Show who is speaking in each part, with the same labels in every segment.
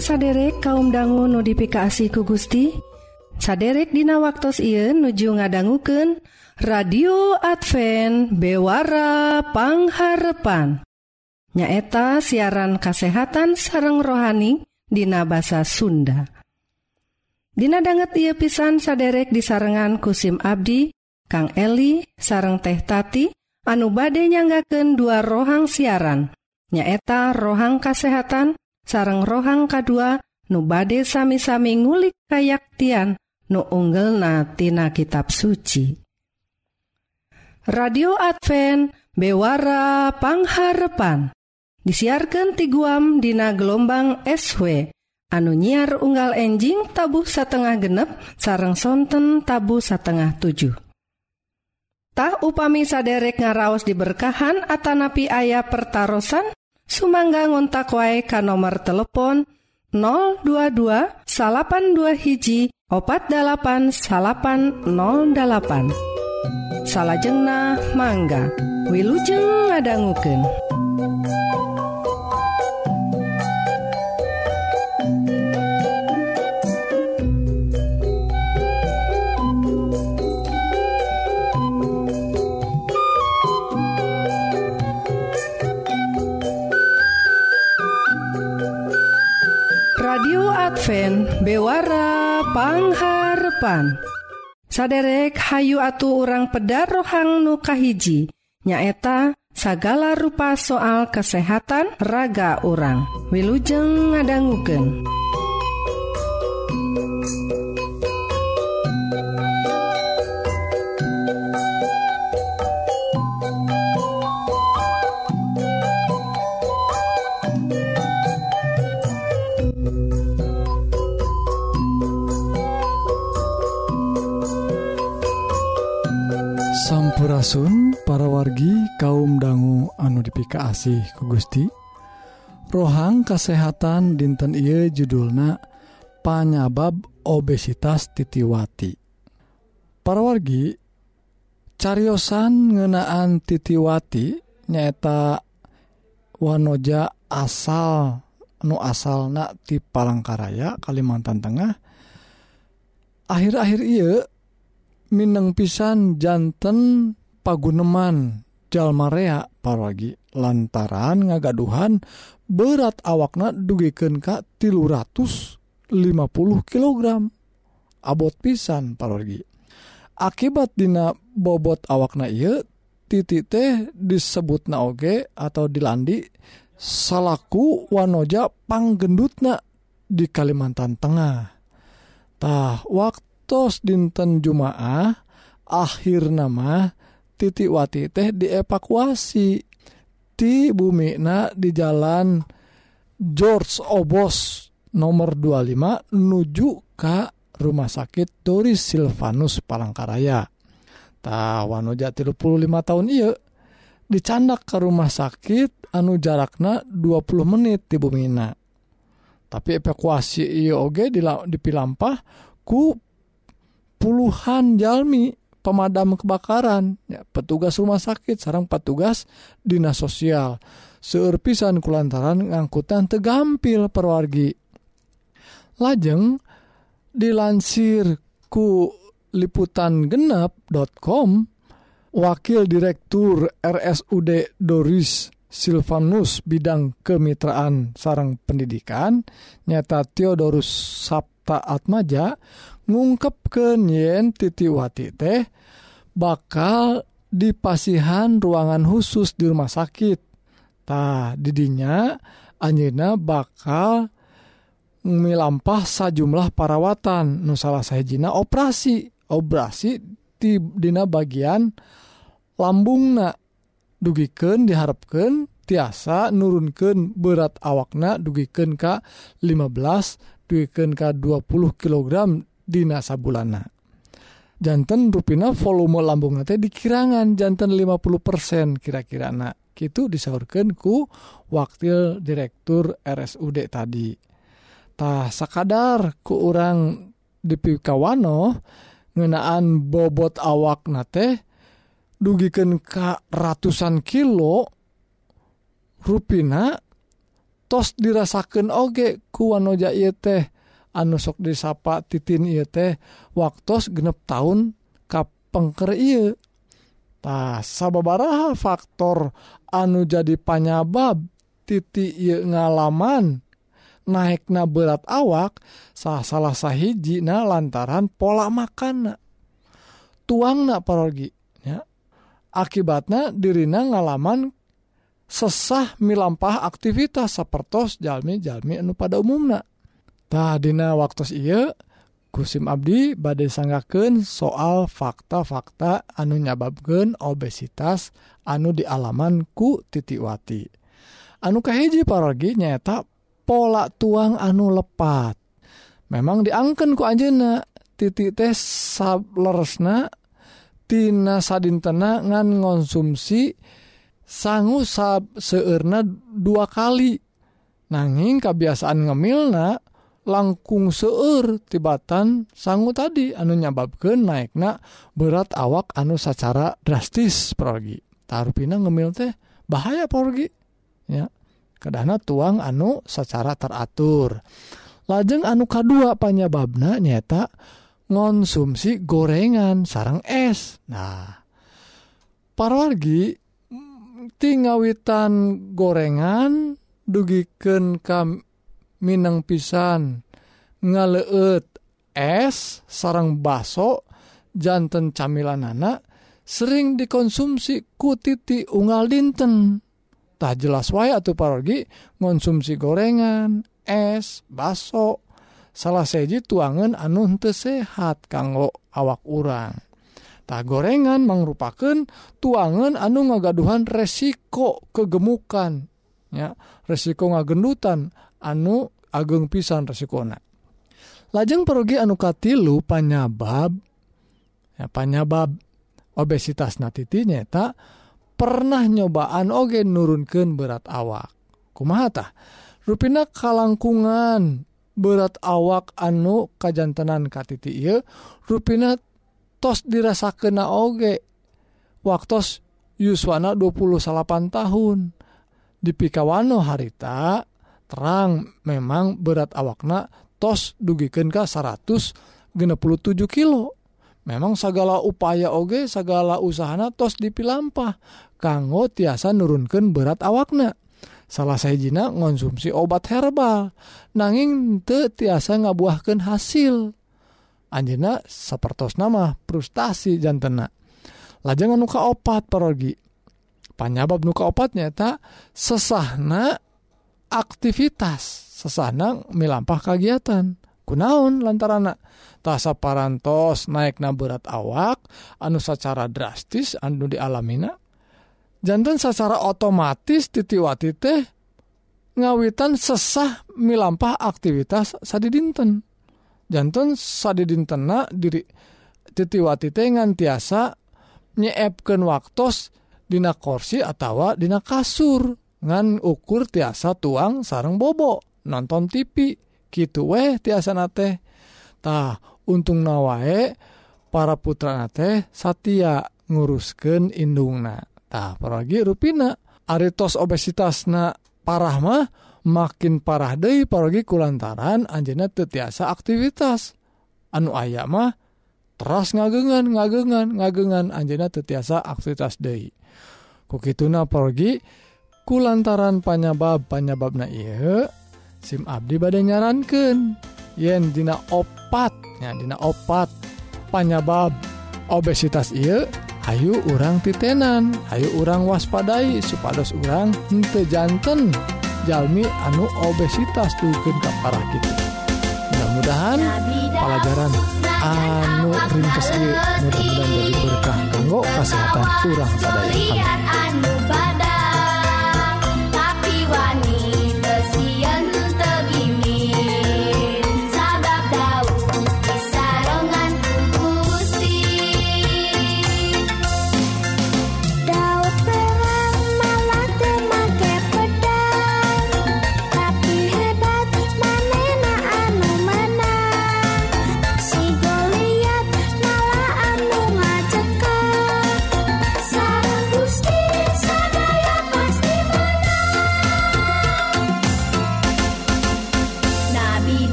Speaker 1: saderek kaum dangu notifikasi ku Gusti saderek Dina waktu Ieu nuju ngadangguken radio Advent bewarapangharepan nyaeta siaran kasehatan sareng rohani Dina bahasa Sunda. Dinadangget ia pisan saderek disarengan kusim Abdi Kang Eli sareng teh tati anu bade nyanggaken dua rohang siaran nyaeta rohang kasehatan sareng rohang kedua nu bade sami-sami ngulik kayaktian nu unggel natina kitab suci. Radio Advent bewara pangharpan disiarkan ti guam dina gelombang SW anu nyiar unggal enjing tabuh satengah genep sarang sonten tabu satengah 7 Tah upami saderek ngaraos diberkahan Atanapi ayah pertaran Sumangga ngontak wae ka nomor telepon 022 salapan dua hiji opat dalapan salapan 08 salahjengnah mangga Wilujeng ngadangguken Advent bewarapangharpan saderek Hayu atuh urang peda rohang nukahiji nyaeta sagala rupa soal kesehatan raga orang wilujeng ngadangguken.
Speaker 2: Dipikasi ku Gusti. Rohang kesehatan dinten ia judulna panyabab obesitas titiwati. Para wargi cariosan ngenaan titiwati nyata wanoja asal nu asal na di Palangkaraya Kalimantan Tengah. Akhir-akhir ia Mineng pisanjantan paguneman Jalmarea para lagi lantaran ngagaduhan berat awakna dugiken Ka tilu 50 kg abot pisan para lagi akibat Dina bobot awakna titik teh disebut naoge atau dilandi salahku Wanojapangggendutna di Kalimantan Tengahtah waktu dinten Jumaah akhir nama titik-wati teh dievakuasi di bumina di jalan George Obos nomor 25 nuju ke rumah sakit turis Silvanus Palangkarayatawanoja 35 tahun ia dicandak ke rumah sakit anu jarakna 20 menit di Bumina tapi evakuasi IOG dipilampah ku puluhan jalmi pemadam kebakaran. Ya petugas rumah sakit sarang petugas dinas sosial. Seurpisan kulantaran ngangkutan tegampil perwargi. Lajeng dilansir ku liputan genep.com wakil direktur RSUD Doris Silvanus bidang kemitraan sarang pendidikan nyata Theodorus Sabta Atmaja ngungkepken yen titiwati teh bakal dipasihan ruangan khusus di rumah sakittah didinya Anjena bakal milampah sajumlah perawatan. Nu salah sayajina operasi. Operasi tidina bagian lambungna. Dugiken diharapkan tiasa nurunken berat awakna. Dugiken K 15 dugiken K 20 kg dina sabulana. Jantan ruina volume lambung teh dikirangan jantan 50% kira-kira anak gitu disaurkan ku wakil direktur RSUD taditah sakadar ke orang dipikawano ngenaan bobot awak na teh dugiken ka ratusan kilo ruina tos dirasakan oge kuwano ja teh. anu sok disapa titin ieu teh waktu genep tahun kapengker ieu. Tah sababaraha faktor anu jadi panyabab titi ieu ngalaman. Naikna berat awak sah salah sahiji na lantaran pola makana. Tuang na parogi ya akibatnya dirina ngalaman sesah milampah aktivitas sapertos jalmi jalmi anu pada umumna. Tadina waktu ia kusim Abdi badai sanggaken soal fakta-fakta anu nyababken obesitas anu dialaman ku titiwati. Anukahiji paragi nyata pola tuang anu lepat. Memang diangkan ku Anjena titik teh sableresnatina sadintena ngan konsumsi sanggu sab seerna dua kali. Nanging kebiasaan ngemilna langkung seueur tibatan sanggu tadi anu nyababkan naikna berat awak anu secara drastis pergi tarupina ngemil teh bahaya porgi ya kedana tuang anu secara teratur. Lajeng anu kadua panyababna nyata ngonsumsi gorengan sarang es. Nah parwargi mm, tinggawitan gorengan dugiken kam Minang pisan. Ngaleut es sarang baso jantan camilan anak sering dikonsumsi ku titi unggal dinten. Tak jelas waya atau parogi konsumsi gorengan es baso. Salah seji tuangan anu henteu sehat kanggo awak urang. Tak gorengan merupakan tuangan anu ngagaduhan resiko kegemukan. Ya resiko ngagendutan anu ageng pisan resikona lajeng perugi anukatilu panyabab ya, panyabab obesitas natiti nyata pernah nyobaan oge nurunkan berat awak. Kumahatah ruina kalangkungan berat awak anu kajjantenan katiti ieu ruina tos dirasa kena oge waktu Yuswana 28 tahun. Dipikawano harita terang memang berat awakna tos dugiken ke 100 67 kilo. Memang segala upaya oge segala usahana tos dipilampah kanggo tiasa nurunkan berat awakna. Salah sayajina konsumsi obat herbal nanging te tiasa ngabuahkan hasil. Anjena sepertos nama frustasi jantena lajeng nuka opat perogi panyabab nuka opatnya tak sesahna aktivitas. Sesanang milampah kegiatan. Kunaon lantaran tasa parantos naik na berat awak anu secara drastis anu dialamina? Jantan secara otomatis titiwati teh ngawitan sesah milampah aktivitas sadi dinten jantan sadi dintena diri titiwati teh ngantiasa nyeepken waktos dina kursi atau dina kasur. ngan ukur tiasa tuang sarang bobo nonton TV gitu weh tiasa natetah untung nawae para putra nate Satya ngurusken indungnatah paragi ruina Aritos obesitas na parah mah makin parah Dei paragi kulantaran Anjena tetiasa aktivitas. Anu aya mah terus ngagengan ngagengan ngagengan Anjena tetiasa aktivitas Dei kok gituna pergi kulantaran panyabab panyabab na SIM Abdi badai nyaranken yen Dina opatnya Dina opat panyabab obesitas Iye Ayu urang titenan Ayo urang waspadai supados urang hente jantan Jalmi anu obesitas tuken ke parah gitu mudah-mudahan pelajaran anu ringkes mudah-mudahan jadi berkah kanggo kesehatan kurang sadaya. Anu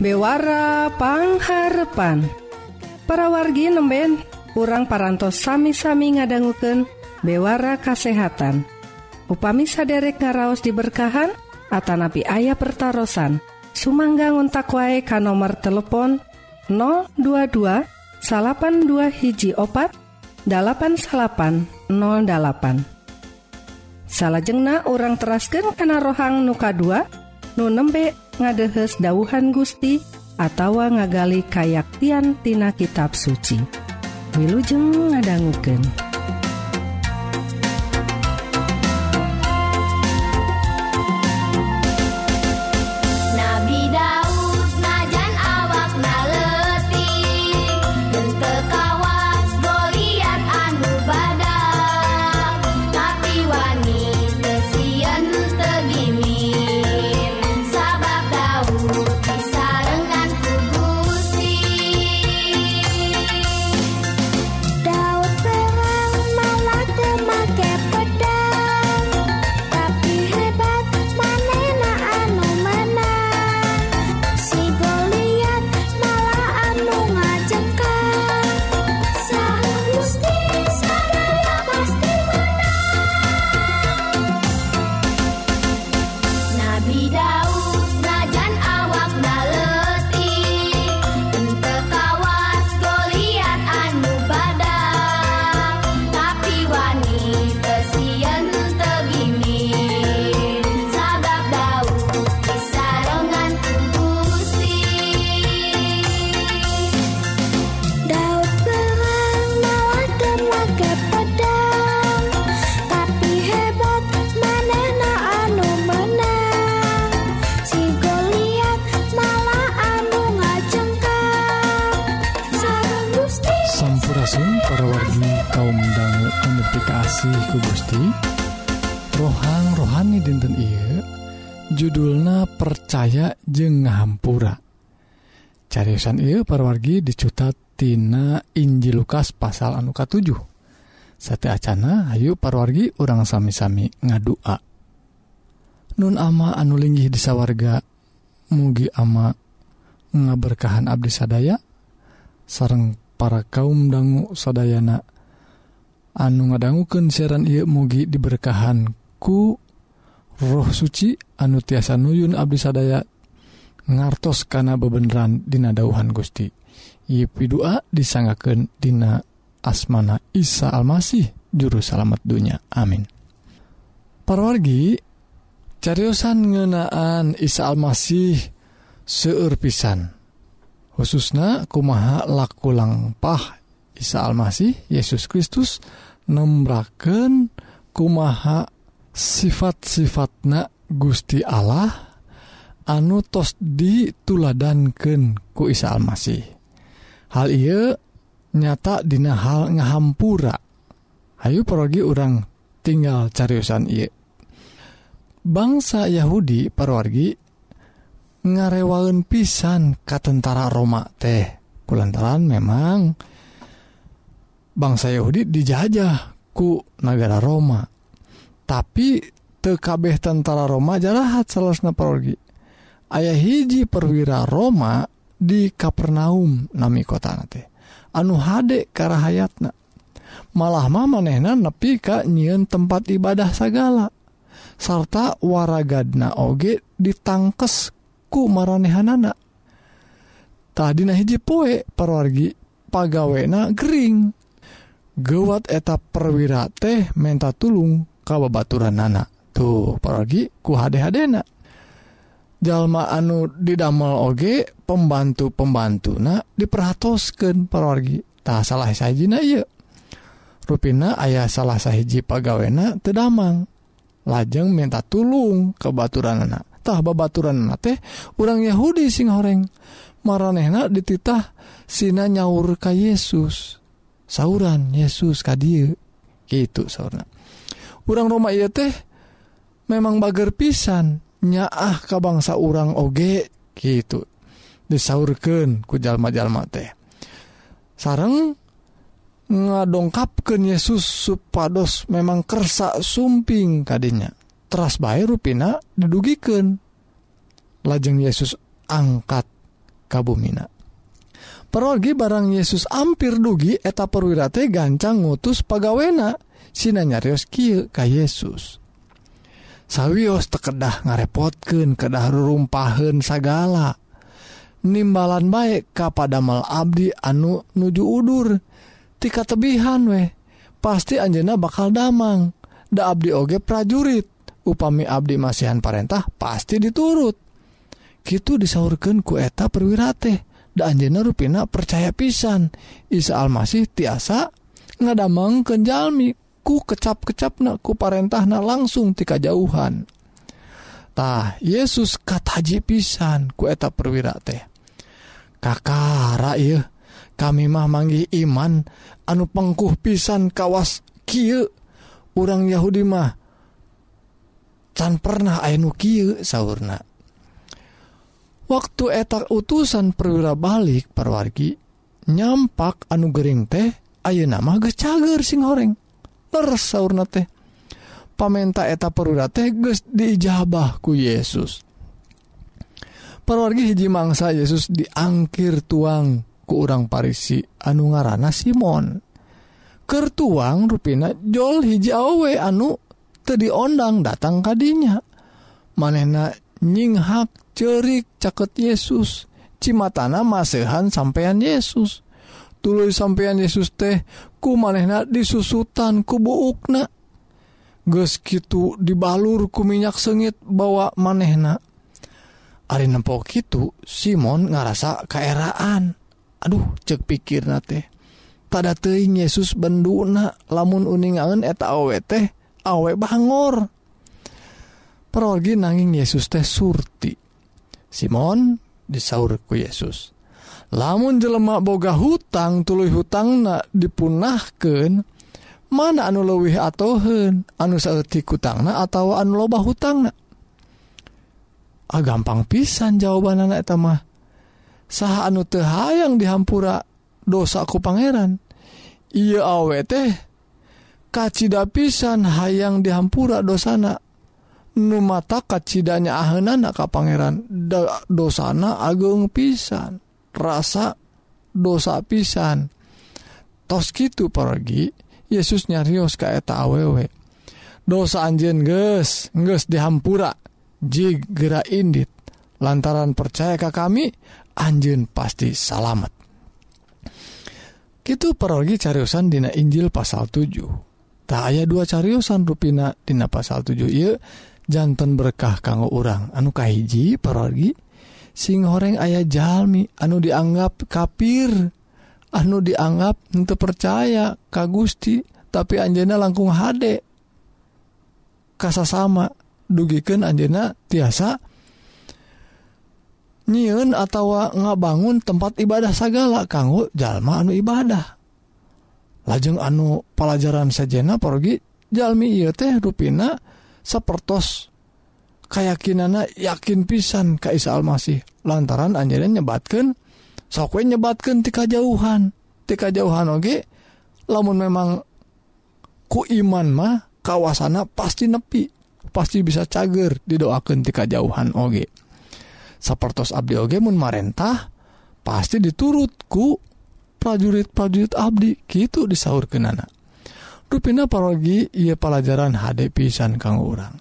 Speaker 1: bewarapangharpan para wargi nemben kurang parantos sami-sami ngadangguken bewara kasehatan. Upami saderek ngaraos diberkahan Atanapi ayah pertaran Sumangga ngontak wae ka nomor telepon 022 salapan dua hiji opat 8808 salahjengna orang terasken kana rohang nuka 2 nu nembe ngadehes dauhan Gusti atawa ngagali kayaktian tina kitab suci wilujeng ngadangguken.
Speaker 2: ku Gusti rohang rohani dinten Ieu. Judulna percaya jeung ngahampura. Carisan Ieu parwargi dicutatina Inji Lukas pasal anuka 7 sate Acana Ayu parwargi orang sami-sami ngadua. Nun ama anu linggih di sawarga mugi ama ngaberkahan Abdi sadaya sarang para kaum dangu sadayana. anu ngadangguken siaran ia mugi diberkahan ku roh suci anu tiasa nuyun Abdi sadaya ngartos kana bebeneran dinadauhan Gusti. Yipi doa disangaken Dina asmana Isa Almasih juru salamet dunya. Amin. Parwargi cariyosan ngenaan Isa Almasih seueur pisan. Khususna kumaha laku langpah Isa Almasih Yesus Kristus nembraken kumaha sifat-sifatna Gusti Allah anu tos dituladanken ku Isa Almasih. Hal ia nyata dina hal ngahampura. Ayu perogi orang tinggal cariusan ia bangsa Yahudi parwargi ngarewaun pisan ka tentara Roma teh. Kulantaran memang bangsa Yahudi dijajah ku negara Roma. Tapi tekabeh tentara Roma jarahat salahna parolgi ayah hiji perwira Roma di Kapernaum nami kota nate anu hadek karahayatna. Malah manehna nepi ka nyieun tempat ibadah sagala. Sarta waragadna oge ditangkes ku maranehanana. Tadi hiji poe parwargi pagawena gering. gewat eta perwira teh menta tulung kababaturan nana tuh pergi ku HD-hadena jalma anu didamel oge pembantu pembantu nah diperhatosken pergi tak salah saja na yuk ruina ayah salah sahiji pagawena tedamang lajeng minta tulung kebaturan anaktah babaturan teh orang Yahudi sing horeng. Marehna dititah Sina nyaur ka Yesus. sauran Yesus kadi gitu sauna orang Roma ia teh memang bager pisan. Nyaah ka bangsa orang oge gitu. Disaurken ku jalma-jalma teh. Sareng ngadongkapkan Yesus supados memang kersa sumping kadinya teras baik ruina didugiken lajeng Yesus angkat kabumina perogi barang Yesus ampir dugi eta perwirate gancang ngutus pagawena. Sinanyarios Ki ka Yesus. Sawwios tekedah ngarepotken kedah rumpahen sagala. Nimbalan baik kapadamel Abdi anu nuju udur. Tika tebihan weh pasti Anjena bakal damang. Da Abdi oge prajurit upami Abdi masihan parentah pasti diturut. Gitu disaurkan kueta perwirate. Anjena ruina percaya pisan. Isa Almasih tiasa ngadamang kejalmi ku kecap-kecap ku parentah na langsung tika jauhantah Yesus kataji pisan. Kueta perwira teh. Kakara ya kami mah manggi iman. Anu pengkuh pisan kawas Ky orang Yahudi mah can pernah Ainu kieu? Sauna waktu etak utusan perwira balik perwargi nyampak anu Gering teh Ayo nama gecager sing goreng tersaurna teh. Pamenta eta perwira teh ges dijabahku Yesus. Perwargi hiji mangsa Yesus diangkir tuang ke urang Parisi anu ngaranana Simon. Kertuang ruina Jol hiji awe anu tadi diondang datang kanya manena nyinghak cerik caket Yesus. Cimatana masehan sampeyan Yesus. Tulu sampeyan Yesus teh ku manehna disusutan kubuukna geus kitu dibalur ku minyak sengit bawa manehna. Ari nempok kitu Simon ngarasa kaeraan. Aduh cek pikirna teh. Pada teing Yesus benduna lamun uningan eta awe teh awe bangor. perogi nanging Yesus teh surti. Simon disaurku Yesus. Lamun jelemak boga hutang tulu hutang na dipunahken mana anu lewih atauhen anu hutang atau anu loba hutang ah, gampang pisan jawaban anak mah. Sah anu tehhaang dihampura dosaku Pangeran? Iya awe teh kacita pisan hayang dihampura dosana. numatakat sidanya ahenana ka Pangeran. Da, dosana Agung pisan. Rasa dosa pisan. Tos gitu pergi Yesus nyarius kaeta awewe. Dosa anjen guys guys dihampura. Jigera indit. Lantaran percaya ke kami anjun pasti salamet. Gitu pergi cariusan dina Injil pasal 7 tak aya dua cariusan ruina dina pasal 7 ia jantan berkah kanggo urang. Anu kahiji pergi sing goreng ayah jalmi anu dianggap kafir anu dianggap untuk percaya ka Gusti tapi Anjena langkung hade. Kasa sama dugiken Anjena tiasa nyiun atau ngabangun tempat ibadah segala kanggo jalma anu ibadah. Lajeng anu pelajaran sajena pergi jalmi iya teh ruina sapertos keyakinana yakin pisan Kaisa Almasih. Lantaran anjrin nyebatkan sokwe nyebatkan tika jauhan tika jauhan oge lamun memang ku iman mah kawasana pasti nepi pasti bisa cager didoakan tika jauhan oge. Sapertos Abdi oge mun marentah pasti diturutku prajurit-prajurit Abdi gitu disaur kenana Dupina parogi ia pelajaran HD pisan kanggo urang.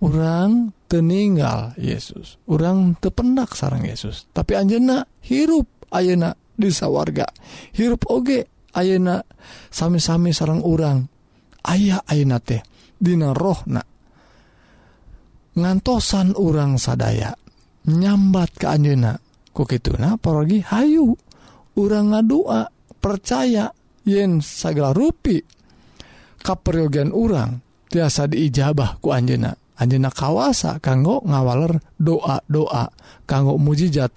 Speaker 2: Orang teninggal Yesus. Orang tependak sarang Yesus. Tapi Anjena hirup Ayeuna disa warga hirup oge Ayeuna sami-sami sarang urang. Ayaah Aina teh Dina rohna. Ngantosan urang sadaya nyambat ke Anjena kokituna parogi Hayu. Orang ngadua percaya yen sagala rupi kaperyogan urang tiasa diijabah ku Anjena Anjena kawasa kanggo ngawaler doa doa kanggo mujizat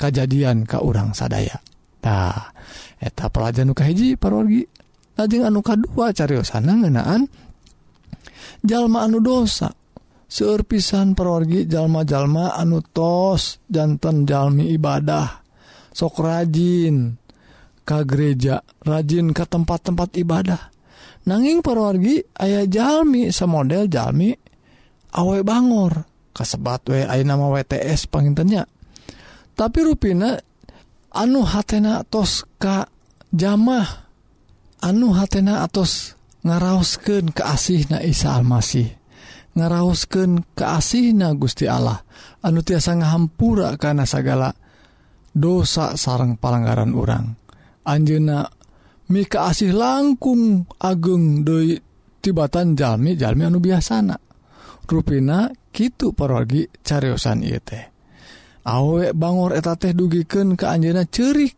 Speaker 2: kejadian ke urang sadatah eta pelajaran nuka hiji parorgi lajeng anu kadua cariosana ngenaan jalma anu dosa. Seurpisan perorgi jalma-jalma anu tos jantan jalmi ibadah sok rajin ka gereja rajin ke tempat-tempat ibadah. nanging perwargi ayah jalmi semodel jalmi awe Bangor. Kasebat we aya nama WTS pengintennya tapi ruina anu hatena tos ka jamah. Anu hatena atos ngarausken keasih na Isa Almasih. Ngarausken keasih na Gusti Allah. Anu tiasa ngahampura karena sagala dosa sarang palanggaran orang Anjena mika asih langkung ageng Doi tibatan Jami Jami anu biasana. Ruina gitu pergi caryosan teh. Awek Bangor eta teh dugiken ke Anjena cerik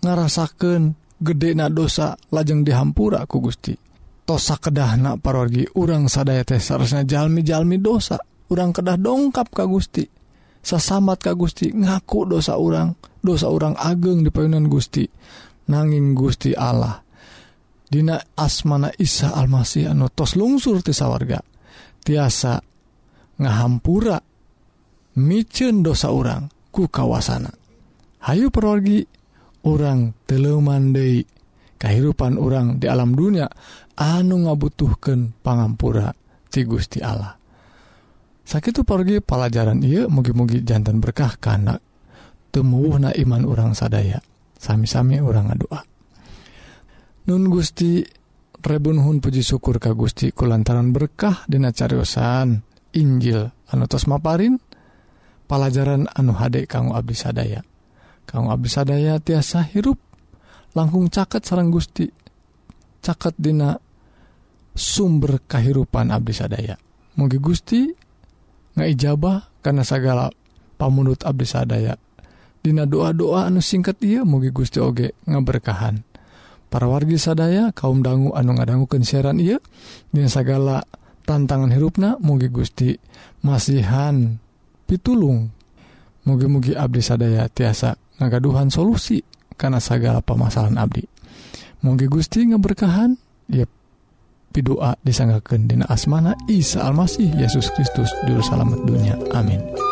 Speaker 2: ngarasaken gede na dosa lajeng dihampura ku Gusti. Tosa kedahna parorgi urang sadaya teh seharusnya jalmi-jalmi dosa urang kedah dongkap ka Gusti. Sesamat ka Gusti ngaku dosa orang dosa orang ageng di payunan Gusti. nanging Gusti Allah Dina asmana Isa Almasih anu tos lungsur tisawarga tiasa ngahampura micen dosa orang ku kawasana. Hayu pergi orang telemandai kehidupan orang di alam dunia anu ngabutuhkan pangampura ti Gusti Allah. Sakit pergi pelajaran ia mugi-mugi jantan berkah karena temuh na iman orang sadaya. sami-sami orang ngadoa Nun Gusti rebunhun puji syukur ka Gusti kulantaran berkah dina cariyosan Injil anu tos maparin pelajaran anu hadek kanggo abdi sadaya. Kanggo abdi sadaya tiasa hirup langkung caket sarang Gusti caket dina sumber kahirupan abdi sadaya. Mugi Gusti ngaijabah karena segala pamunut abdi sadaya. Dina doa-doa anu singkat ia mugi Gusti oge ngaberkahan. Para wargi sadaya kaum dangu anu ngadangu kensiaran ia Dina segala tantangan hirupna mugi Gusti masihan pitulung. Mugi-mugi abdi sadaya tiasa ngagaduhan solusi karena segala permasalahan abdi. Mugi Gusti ngaberkahan ia pidoa disanggakeun dina asmana Isa Almasih Yesus Kristus juru selamat dunia. Amin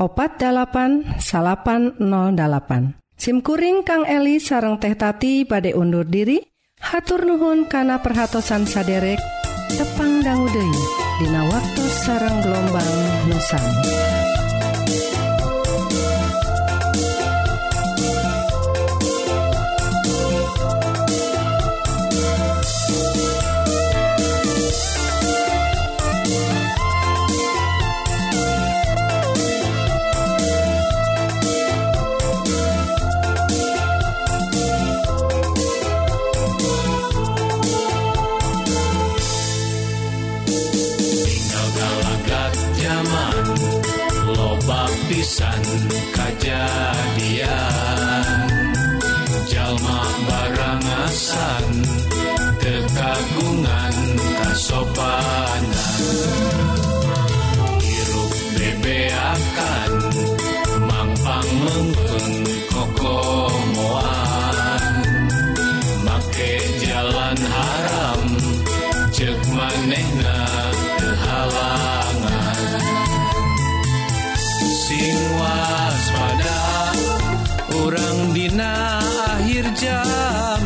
Speaker 1: opat808 SIMkuring Kang Eli sareng teh tati badai undur diri. Hatur nuhun kana perhatsan saderek tepang dahulu Dina waktu sarang gelombang Nusantara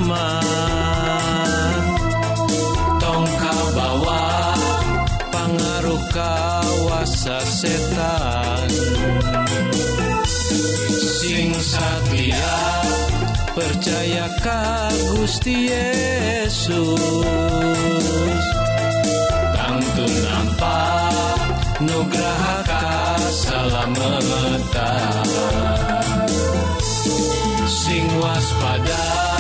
Speaker 1: aman bawah bawa kawasan kawasa
Speaker 3: setan. Sing satya percaya Gusti Yesus. Tangtu nampak nugraha kasalamatan Sing waspada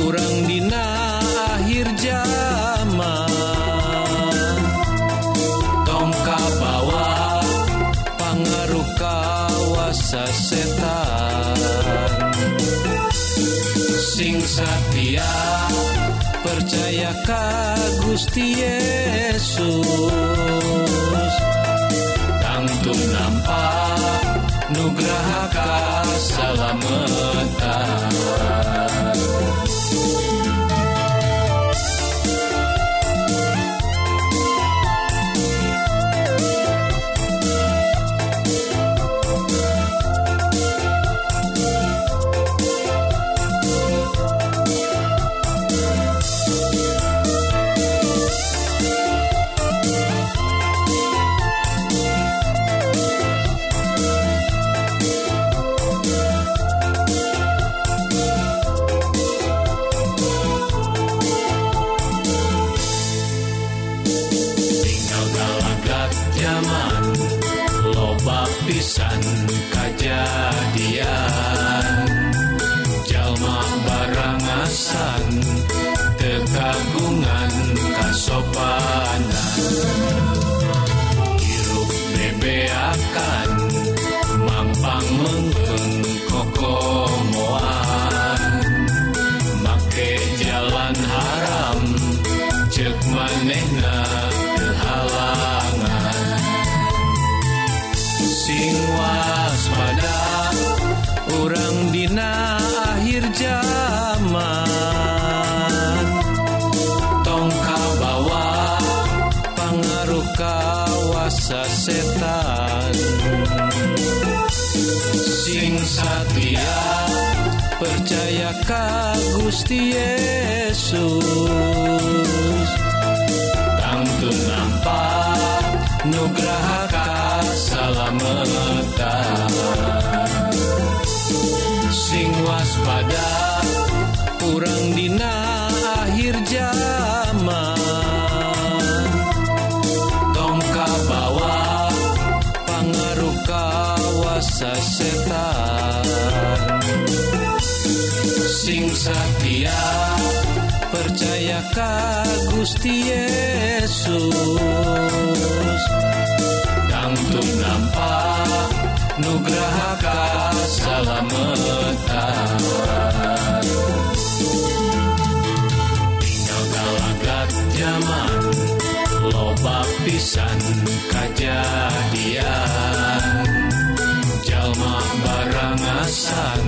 Speaker 3: kurang dina akhir zaman. Tongka bawa pangaruh kawasa setan. Sing satya percaya ka Gusti Yesus. Tangtu nampak nugrahaka salamatan ka Gusti Yesus tangtu nampak nugraha kasalameta sing waspada kurang dina akhir zaman sing satya percaya ka Gusti Yesus. Tangtu nampak nugrahaka salamatan tinggal galagat zaman loba pisan kajadian jalma barangasan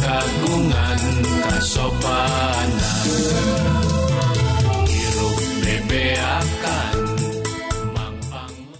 Speaker 3: kagungan kasopanan. Hirup bebeakan